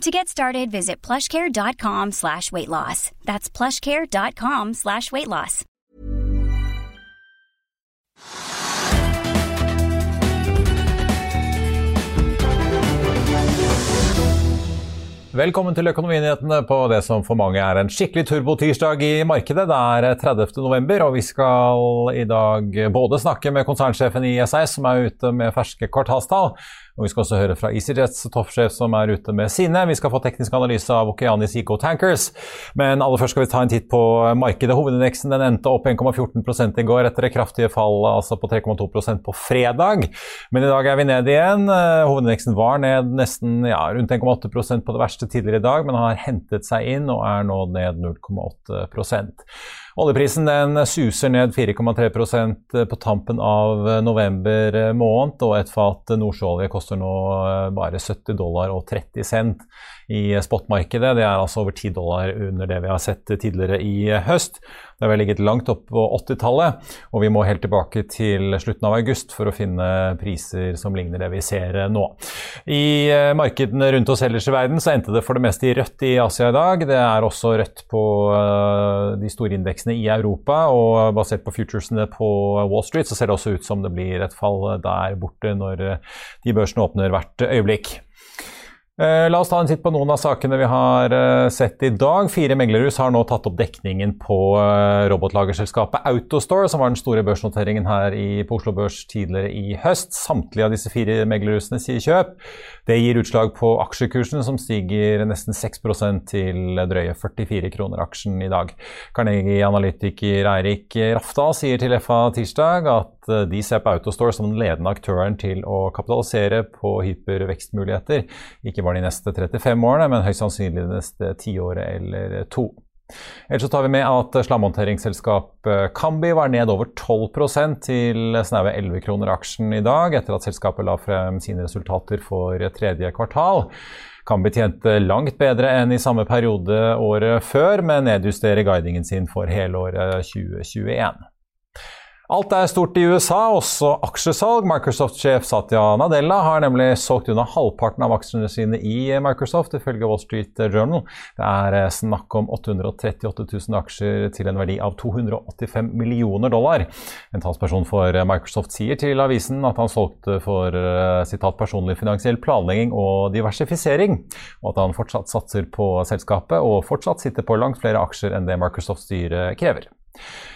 To get started, visit plushcare.com slash weight loss. That's plushcare.com slash weight loss. Velkommen til Økonominyhetene på det som for mange er en skikkelig turbotirsdag i markedet. Det er 30. november, og vi skal i dag både snakke med konsernsjefen i SAS, som er ute med ferske kvartalstall, og Vi skal også høre fra EasyJets toppsjef som er ute med sine. Vi skal få teknisk analyse av Okeanis IK Tankers. Men aller først skal vi ta en titt på markedet. Hovedindeksen den endte opp 1,14 i går etter det kraftige fallet altså på 3,2% på fredag. Men i dag er vi ned igjen. Hovedindeksen var ned nesten ja, rundt 1,8% på det verste tidligere i dag, men har hentet seg inn og er nå ned 0,8 Oljeprisen den suser ned 4,3% på tampen av november måned, og et fat nordsjøolje koster nå bare 70 dollar og 30 cent i spotmarkedet. Det er altså over 10 dollar under det vi har sett tidligere i høst. Det har vel ligget langt opp på 80-tallet, og vi må helt tilbake til slutten av august for å finne priser som ligner det vi ser nå. I eh, markedene rundt oss ellers i verden så endte det for det meste i rødt i Asia i dag. Det er også rødt på eh, de store indeksene i Europa, og basert på futuresene på Wall Street så ser det også ut som det blir et fall der borte når de børsene åpner hvert øyeblikk. Eh, la oss ta en titt på noen av sakene vi har eh, sett i dag. Fire meglerhus har nå tatt opp dekningen på eh, robotlagerselskapet Autostore, som var den store børsnoteringen her på Oslo Børs tidligere i høst. Samtlige av disse fire meglerhusene sier kjøp. Det gir utslag på aksjekursen, som stiger nesten 6% til drøye 44 kroner aksjen i dag. Carnegie-analytiker Eirik Rafta sier til FA tirsdag at de ser på Autostore som den ledende aktøren til å kapitalisere på hypervekstmuligheter. Ikke bare de neste 35 årene, men høyst sannsynlig det neste tiåret eller to. Ellers så tar vi med at slamhåndteringsselskap Kambi var ned over 12% til snaue 11 kroner aksjen i dag, etter at selskapet la frem sine resultater for tredje kvartal. Kambi tjente langt bedre enn i samme periode året før, men nedjusterer guidingen sin for helåret 2021. Alt er stort i USA, også aksjesalg. Microsoft-sjef Satya Nadella har nemlig solgt unna halvparten av aksjene sine i Microsoft, ifølge Wall Street Journal. Det er eh, snakk om 838 000 aksjer til en verdi av 285 millioner dollar. En talsperson for Microsoft sier til avisen at han solgte for eh, sitat, personlig finansiell planlegging og diversifisering, og at han fortsatt satser på selskapet og fortsatt sitter på langt flere aksjer enn det Microsoft-styret krever.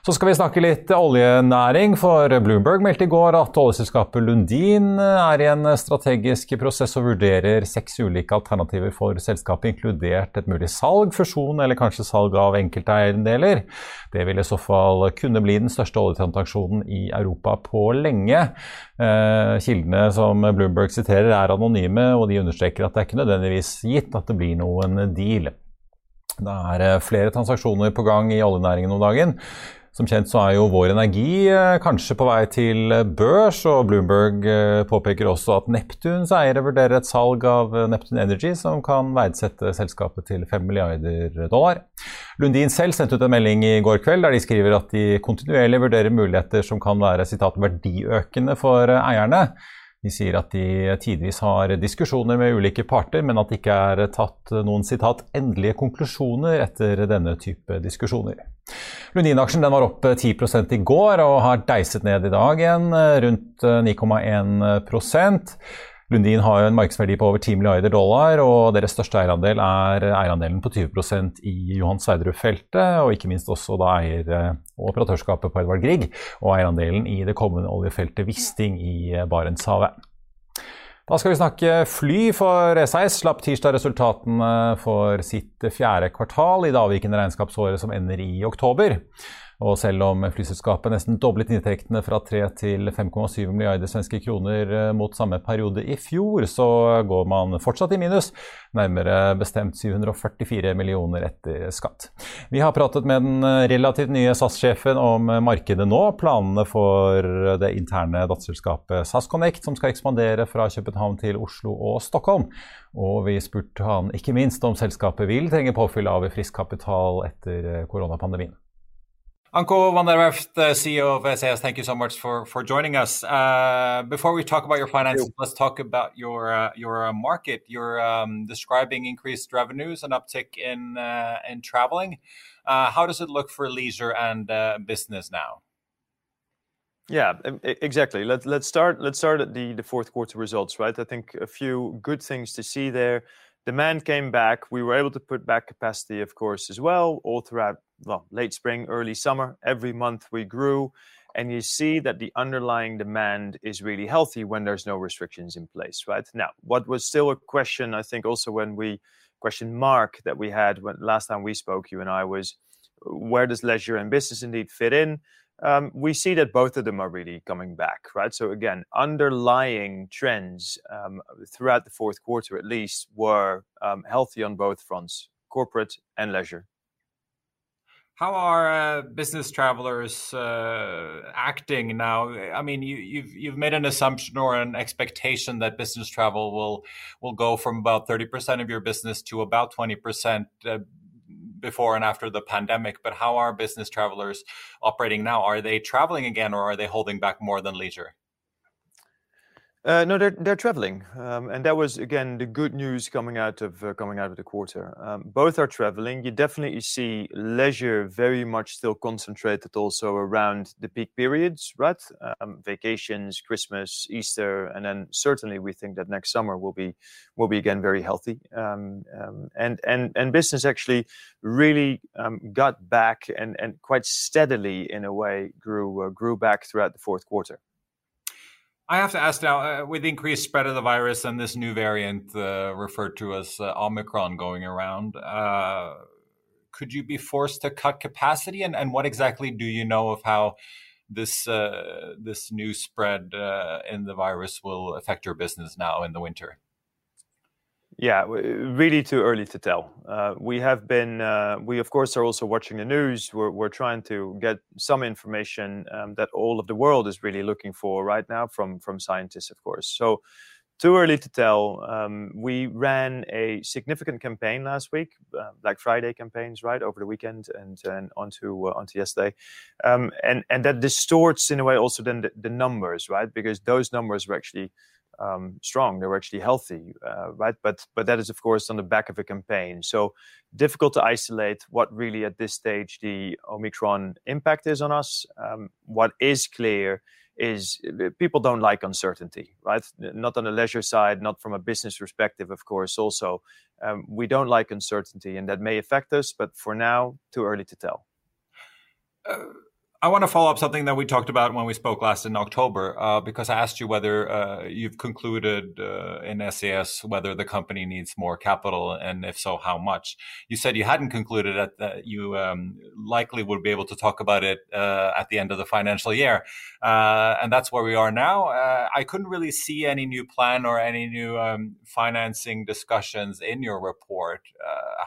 Så skal vi snakke litt oljenæring, for Bloomberg meldte i går at oljeselskapet Lundin er i en strategisk prosess og vurderer seks ulike alternativer for selskapet, inkludert et mulig salg, fusjon eller kanskje salg av enkelteierendeler. Det vil i så fall kunne bli den største oljetransaksjonen i Europa på lenge. Eh, kildene som Bloomberg siterer er anonyme, og de understreker at det er ikke nødvendigvis gitt at det blir noen deal. Det er eh, flere transaksjoner på gang i oljenæringen om dagen. Som kjent så er jo Vår Energi eh, kanskje på vei til børs, og Bloomberg eh, påpeker også at Neptuns eiere vurderer et salg av Neptun Energy som kan verdsette selskapet til 5 milliarder dollar. Lundin selv sendte ut en melding i går kveld der de skriver at de kontinuerlig vurderer muligheter som kan være citat, verdiøkende for eierne. De sier at de tidvis har diskusjoner med ulike parter, men at det ikke er tatt noen sitat, endelige konklusjoner etter denne type diskusjoner. Lundin-aksjen var opp 10 i går og har deiset ned i dag igjen, rundt 9,1 Lundin har jo en markedsverdi på over 10 milliarder dollar, og deres største eierandel er eierandelen på 20% i Johan Sverdrup-feltet, og ikke minst også da eier- og operatørskapet på Edvard Grieg, og eierandelen i det kommende oljefeltet Wisting i Barentshavet. Da skal vi snakke fly, for SAS slapp tirsdag resultatene for sitt fjerde kvartal i det avvikende regnskapsåret som ender i oktober. Og selv om flyselskapet nesten doblet inntektene fra 3 til 5,7 milliarder svenske kroner eh, mot samme periode i fjor, så går man fortsatt i minus, nærmere bestemt 744 millioner etter skatt. Vi har pratet med den relativt nye SAS-sjefen om markedet nå, planene for det interne datterselskapet SAS Connect, som skal ekspandere fra København til Oslo og Stockholm. Og vi spurte han ikke minst om selskapet vil trenge påfyll av frisk kapital etter koronapandemien. Anko van der Werff, uh, CEO of SAS, thank you so much for, for joining us. Uh, before we talk about your finances, let's talk about your uh, your uh, market. You're um, describing increased revenues and uptick in uh, in traveling. Uh, how does it look for leisure and business now? Yeah, exactly. Let, let's start. Let's start at the the fourth quarter results, right? I think a few good things to see there. Demand came back. We were able to put back capacity, of course, as well, all throughout well, late spring, early summer. Every month we grew. And you see that the underlying demand is really healthy when there's no restrictions in place, right? Now, what was still a question, I think, also when we question mark that we had when last time we spoke, you and I, was where does leisure and business indeed fit in? Um, we see that both of them are really coming back, right? So again, underlying trends um, throughout the fourth quarter, at least, were um, healthy on both fronts, corporate and leisure. How are uh, business travelers uh, acting now? I mean, you, you've made an assumption or an expectation that business travel will will go from about thirty percent of your business to about twenty percent uh, before and after the pandemic, but how are business travelers operating now? Are they traveling again or are they holding back more than leisure? Uh, no, they're they're traveling, um, and that was again the good news coming out of uh, coming out of the quarter. Um, both are traveling. You definitely see leisure very much still concentrated also around the peak periods, right? Um, vacations, Christmas, Easter, and then certainly we think that next summer will be will be again very healthy. Um, um, and and and business actually really um, got back and and quite steadily in a way grew uh, grew back throughout the fourth quarter. I have to ask now, uh, with increased spread of the virus and this new variant uh, referred to as uh, Omicron going around, uh, could you be forced to cut capacity? And, and what exactly do you know of how this uh, this new spread uh, in the virus will affect your business now in the winter? Yeah, really too early to tell. Uh, we have been, uh, we of course are also watching the news. We're, we're trying to get some information um, that all of the world is really looking for right now from, from scientists, of course. So, too early to tell. Um, we ran a significant campaign last week, uh, Black Friday campaigns, right over the weekend and, onto uh, onto yesterday, um, and and that distorts in a way also then the, the numbers, right? Because those numbers were actually um, strong. They were actually healthy, uh, right? But but that is of course on the back of a campaign. So difficult to isolate what really at this stage the Omicron impact is on us. Um, what is clear is uh, people don't like uncertainty, right? Not on the leisure side, not from a business perspective, of course. Also, um, we don't like uncertainty, and that may affect us. But for now, too early to tell. Uh I want to follow up something that we talked about when we spoke last in October, uh, because I asked you whether uh, you've concluded uh, in SAS whether the company needs more capital, and if so, how much. You said you hadn't concluded that, that you um, likely would be able to talk about it uh, at the end of the financial year, uh, and that's where we are now. Uh, I couldn't really see any new plan or any new um, financing discussions in your report.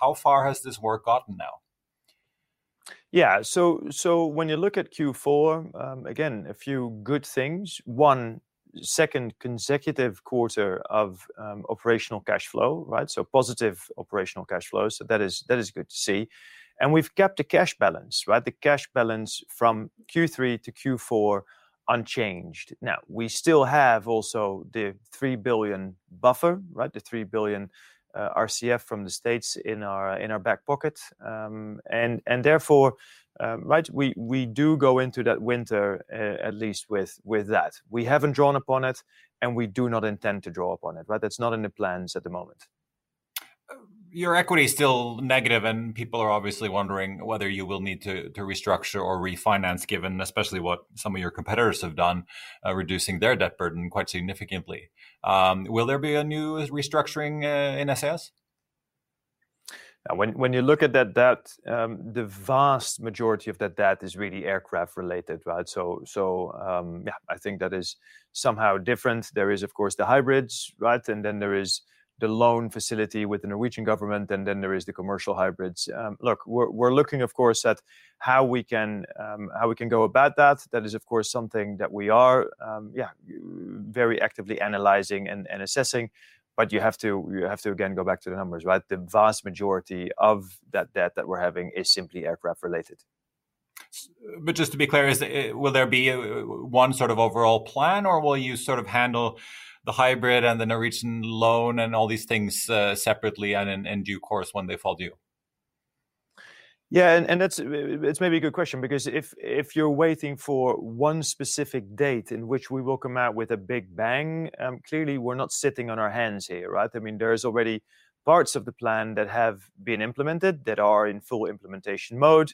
how far has this work gotten now? Yeah. So so when you look at Q4, um, again, a few good things. One, second consecutive quarter of um, operational cash flow, right? So positive operational cash flow. So that is that is good to see. And we've kept the cash balance, right? The cash balance from Q3 to Q4 unchanged. Now, we still have also the 3 billion buffer, right? The 3 billion RCF from the states in our in our back pocket, um, and therefore, um, right, we do go into that winter uh, at least with with that. We haven't drawn upon it, and we do not intend to draw upon it. Right, that's not in the plans at the moment your equity is still negative, and people are obviously wondering whether you will need to, restructure or refinance, given especially what some of your competitors have done, uh, reducing their debt burden quite significantly. Um, will there be a new restructuring uh, in SAS? When, when you look at that debt, um, the vast majority of that debt is really aircraft related, right? So, so um, yeah, I think that is somehow different. There is, of course, the hybrids, right? And then there is the loan facility with the Norwegian government, and then there is the commercial hybrids. Um, look, we're, looking, of course, at how we can um, how we can go about that. That is, of course, something that we are, um, yeah, very actively analyzing and, assessing. But you have to you have to again go back to the numbers, right? The vast majority of that debt that we're having is simply aircraft related. But just to be clear, is will there be one sort of overall plan, or will you sort of handle? The hybrid and the Norwegian loan and all these things uh, separately and in, in, due course when they fall due? Yeah, and, and that's it's maybe a good question because if if you're waiting for one specific date in which we will come out with a big bang, um, clearly we're not sitting on our hands here, right? I mean, there's already parts of the plan that have been implemented that are in full implementation mode.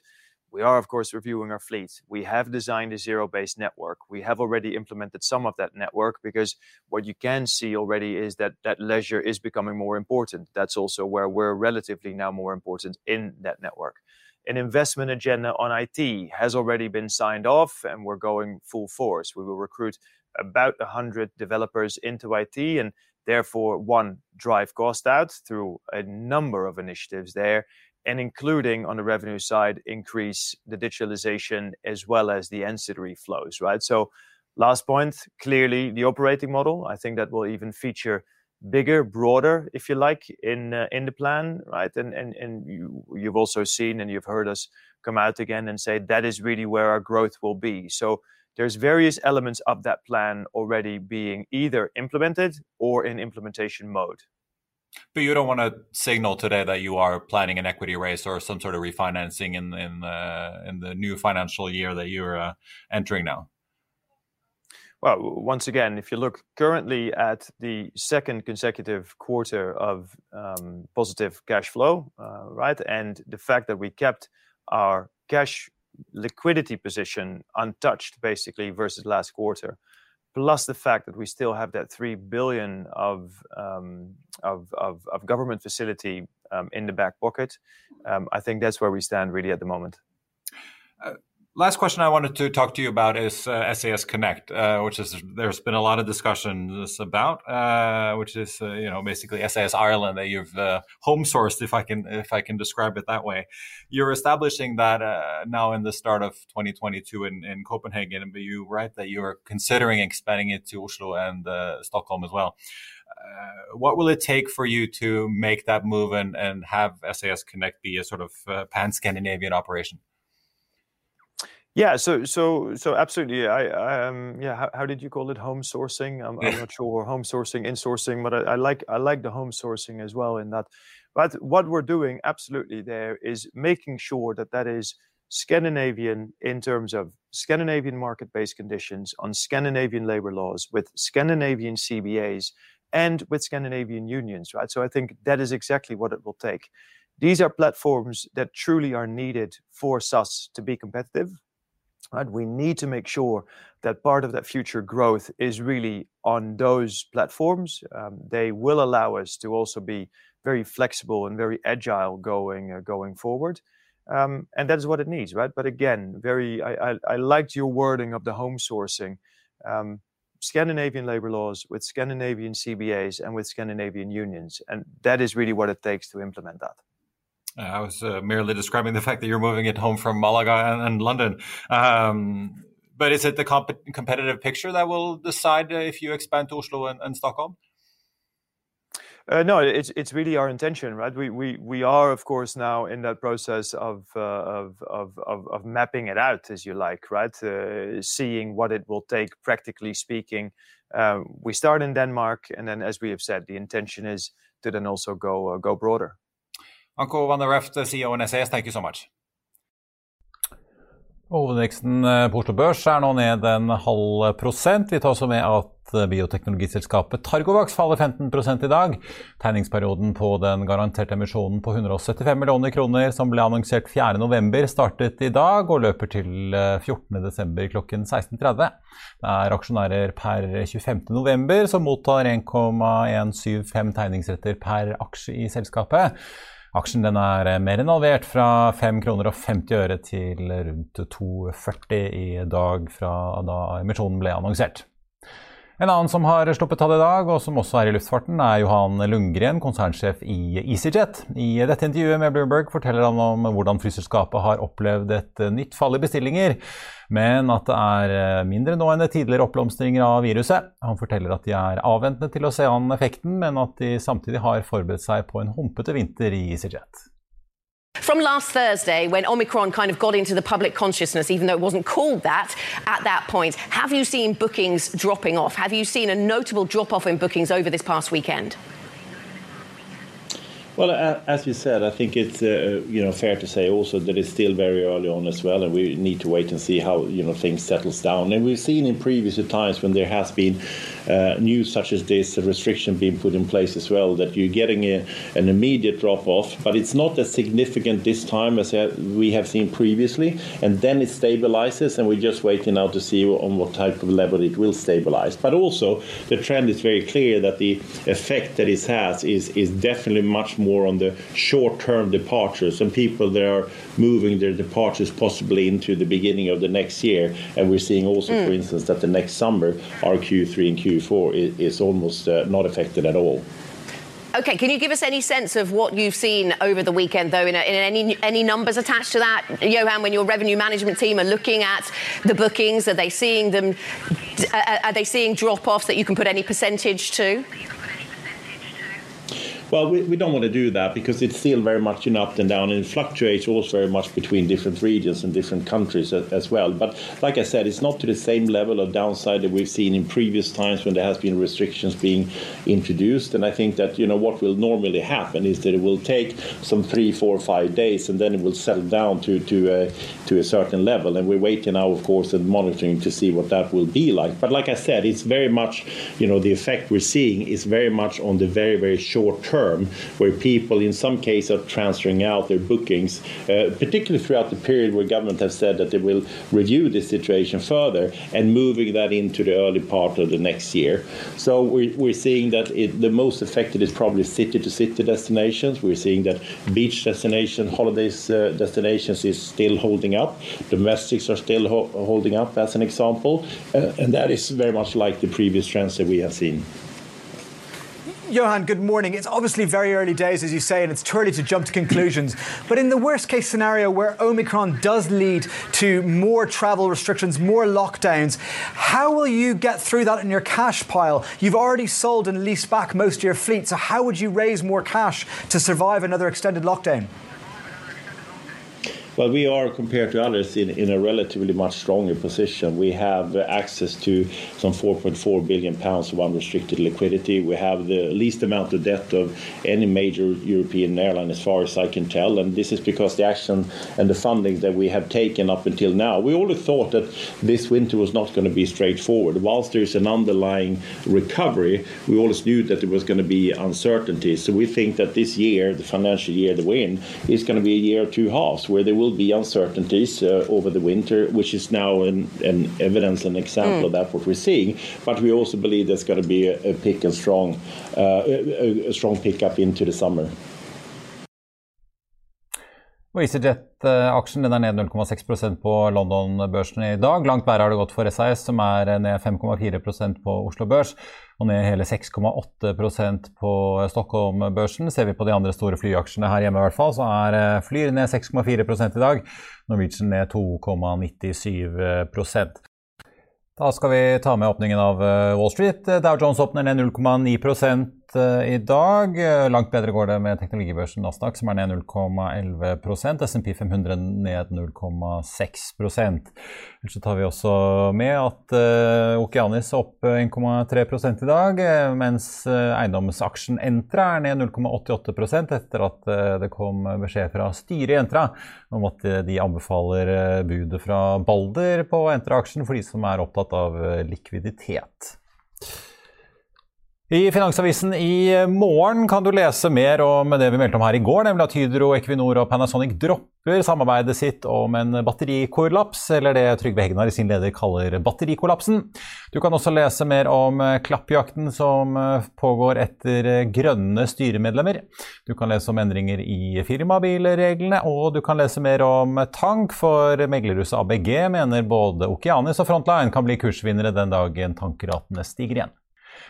We are, of course, reviewing our fleet. We have designed a zero based network. We have already implemented some of that network because what you can see already is that that leisure is becoming more important. That's also where we're relatively now more important in that network. An investment agenda on IT has already been signed off and we're going full force. We will recruit about 100 developers into IT and therefore, one, drive cost out through a number of initiatives there and including on the revenue side, increase the digitalization as well as the ancillary flows, right? So last point, clearly the operating model, I think that will even feature bigger, broader, if you like, in uh, in the plan, right? And and and you you've also seen and you've heard us come out again and say that is really where our growth will be. So there's various elements of that plan already being either implemented or in implementation mode. But you don't want to signal today that you are planning an equity raise or some sort of refinancing in in the in the new financial year that you're uh, entering now. Well, once again, if you look currently at the second consecutive quarter of um, positive cash flow, uh, right, and the fact that we kept our cash liquidity position untouched basically versus last quarter, plus the fact that we still have that three billion of um, government facility um, in the back pocket, um, I think that's where we stand really at the moment. Last question I wanted to talk to you about is uh, SAS Connect, uh, which is there's been a lot of discussions about, uh, which is uh, you know basically SAS Ireland that you've uh, home sourced, if I can if I can describe it that way. You're establishing that uh, now in the start of 2022 in, in Copenhagen, but you write that you're considering expanding it to Oslo and Stockholm as well. what will it take for you to make that move and, and have SAS Connect be a sort of pan Scandinavian operation? Yeah, so so so absolutely. I, I um yeah. How, how, did you call it? Home sourcing. I'm, I'm not sure. Home sourcing, insourcing, but I, I, like I like the home sourcing as well. In that, but what we're doing absolutely there is making sure that that is Scandinavian in terms of Scandinavian market-based conditions on Scandinavian labor laws with Scandinavian CBAs and with Scandinavian unions. Right. So I think that is exactly what it will take. These are platforms that truly are needed for SAS to be competitive Right? We need to make sure that part of that future growth is really on those platforms. Um, they will allow us to also be very flexible and very agile going uh, going forward. Um, and that is what it needs, right? But again, very I, I, I liked your wording of the home sourcing. Um, Scandinavian labor laws with Scandinavian CBAs and with Scandinavian unions, and that is really what it takes to implement that. I was uh, merely describing the fact that you're moving it home from Malaga and, and London. Um, but is it the comp- competitive picture that will decide uh, if you expand to Oslo and, and Stockholm? Uh, no, it's it's really our intention, right? We we we are, of course, now in that process of uh, of, of, of of mapping it out, as you like, right? Uh, seeing what it will take, practically speaking. Uh, we start in Denmark, and then, as we have said, the intention is to then also go uh, go broader. Anko van the Reft, CEO and SAS, thank you so much. Hovedveksten eh, på Oslo Børs er nå ned en halv prosent. Vi tar også med at eh, bioteknologiselskapet Targovax faller 15 i dag. Tegningsperioden på den garanterte emisjonen på 175 millioner kroner som ble annonsert 4.11, startet i dag og løper til 14.12. Eh, klokken 16.30. Det er aksjonærer per 25.11 som mottar 1,175 tegningsretter per aksje i selskapet. Aksjen er mer enn halvert fra 5 kroner og 50 øre til rundt 2,40 i dag fra da emisjonen ble annonsert. En annen som har sluppet tall i dag, og som også er i luftfarten, er Johan Lundgren, konsernsjef i EasyJet. I dette intervjuet med Bloomberg forteller han om hvordan flyselskapet har opplevd et nytt fall i bestillinger, men at det er mindre nå enn tidligere oppblomstringer av viruset. Han forteller at de er avventende til å se an effekten, men at de samtidig har forberedt seg på en humpete vinter i EasyJet. From last Thursday, when Omicron kind of got into the public consciousness, even though it wasn't called that at that point, have you seen bookings dropping off? Have you seen a notable drop off in bookings over this past weekend? Well, as you said, I think it's uh, you know fair to say also that it's still very early on as well, and we need to wait and see how you know things settles down. And we've seen in previous times when there has been uh, news such as this, a restriction being put in place as well, that you're getting a, an immediate drop off, but it's not as significant this time as we have seen previously, and then it stabilizes, and we're just waiting now to see on what type of level it will stabilize. But also, the trend is very clear that the effect that it has is is definitely much more on the short-term departures and people that are moving their departures possibly into the beginning of the next year. And we're seeing also, mm. for instance, that the next summer, our Q3 and Q4 is, is almost uh, not affected at all. Okay, can you give us any sense of what you've seen over the weekend, though, in, a, in, any any numbers attached to that, Johan? When your revenue management team are looking at the bookings, are they seeing them? Uh, are they seeing drop-offs that you can put any percentage to? Well, we, we don't want to do that because it's still very much an up and down, and it fluctuates also very much between different regions and different countries as, as, well. But like I said, it's not to the same level of downside that we've seen in previous times when there has been restrictions being introduced. And I think that you know what will normally happen is that it will take some three, four, five days, and then it will settle down to to uh, to a certain level. And we're waiting now, of course, and monitoring to see what that will be like. But like I said, it's very much you know the effect we're seeing is very much on the very very short term term, where people in some cases are transferring out their bookings, uh, particularly throughout the period where government have said that they will review the situation further and moving that into the early part of the next year. So we're, we're seeing that it, the most affected is probably city-to-city destinations. We're seeing that beach destination, holidays uh, destinations is still holding up. Domestics are still ho holding up, as an example, uh, and that is very much like the previous trends that we have seen. Johan, good morning. It's obviously very early days, as you say, and it's too early to jump to conclusions. But in the worst case scenario where Omicron does lead to more travel restrictions, more lockdowns, how will you get through that in your cash pile? You've already sold and leased back most of your fleet, so how would you raise more cash to survive another extended lockdown? Well, we are, compared to others, in, in a relatively much stronger position. We have access to some 4.4 billion pounds of unrestricted liquidity. We have the least amount of debt of any major European airline, as far as I can tell. And this is because the action and the funding that we have taken up until now. We always thought that this winter was not going to be straightforward. Whilst there's an underlying recovery, we always knew that there was going to be uncertainty. So we think that this year, the financial year that we're in, is going to be a year of two halves, where there will be uncertainties uh, over the winter, which is now an, an evidence, and example mm. of that what we're seeing. But we also believe there's going to be a, a pick and strong, uh, a, a strong pickup into the summer. Og EasyJet-aksjen er ned 0,6% på London-børsen i dag. Langt bedre har det gått for SAS, som er ned 5,4% på Oslo Børs og ned hele 6,8% på Stockholm-børsen. Ser vi på de andre store flyaksjene her hjemme, i hvert fall, så er eh, Flyr ned 6,4 i dag. Norwegian ned 2,97% da skal vi ta med åpningen av eh, Wall Street. Dow Jones åpner ned 0,9 i dag. Langt bedre går det med teknologibørsen Nasdaq, som er ned 0,11% SMP 500 ned 0,6% Ellers tar vi også med at uh, Okeanis er opp 1,3 i dag, mens eiendomsaksjen Entra er ned 0,88 etter at det kom beskjed fra styret i Entra om at de anbefaler budet fra Balder på Entra-aksjen for de som er opptatt av likviditet. I Finansavisen i morgen kan du lese mer om det vi meldte om her i går, nemlig at Hydro, Equinor og Panasonic dropper samarbeidet sitt om en batterikollaps, eller det Trygve Hegnar i sin leder kaller batterikollapsen. Du kan også lese mer om klappjakten som pågår etter grønne styremedlemmer. Du kan lese om endringer i firmabilreglene, og du kan lese mer om tank, for meglerhuset ABG mener både Okeanis og Frontline kan bli kursvinnere den dagen tankratene stiger igjen.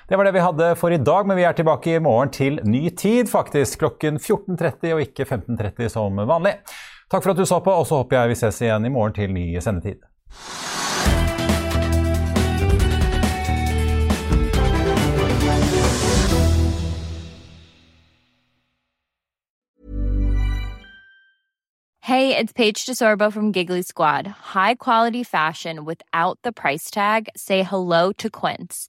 Det var det vi hadde for i dag, men vi er tilbake i morgen til ny tid, faktisk. Klokken 14.30 og ikke 15.30 som vanlig. Takk for at du så på, og så håper jeg vi ses igjen i morgen til ny sendetid. Hey, it's Paige DeSorbo from Giggly Squad. High quality fashion without the price tag. Say hello to Quince.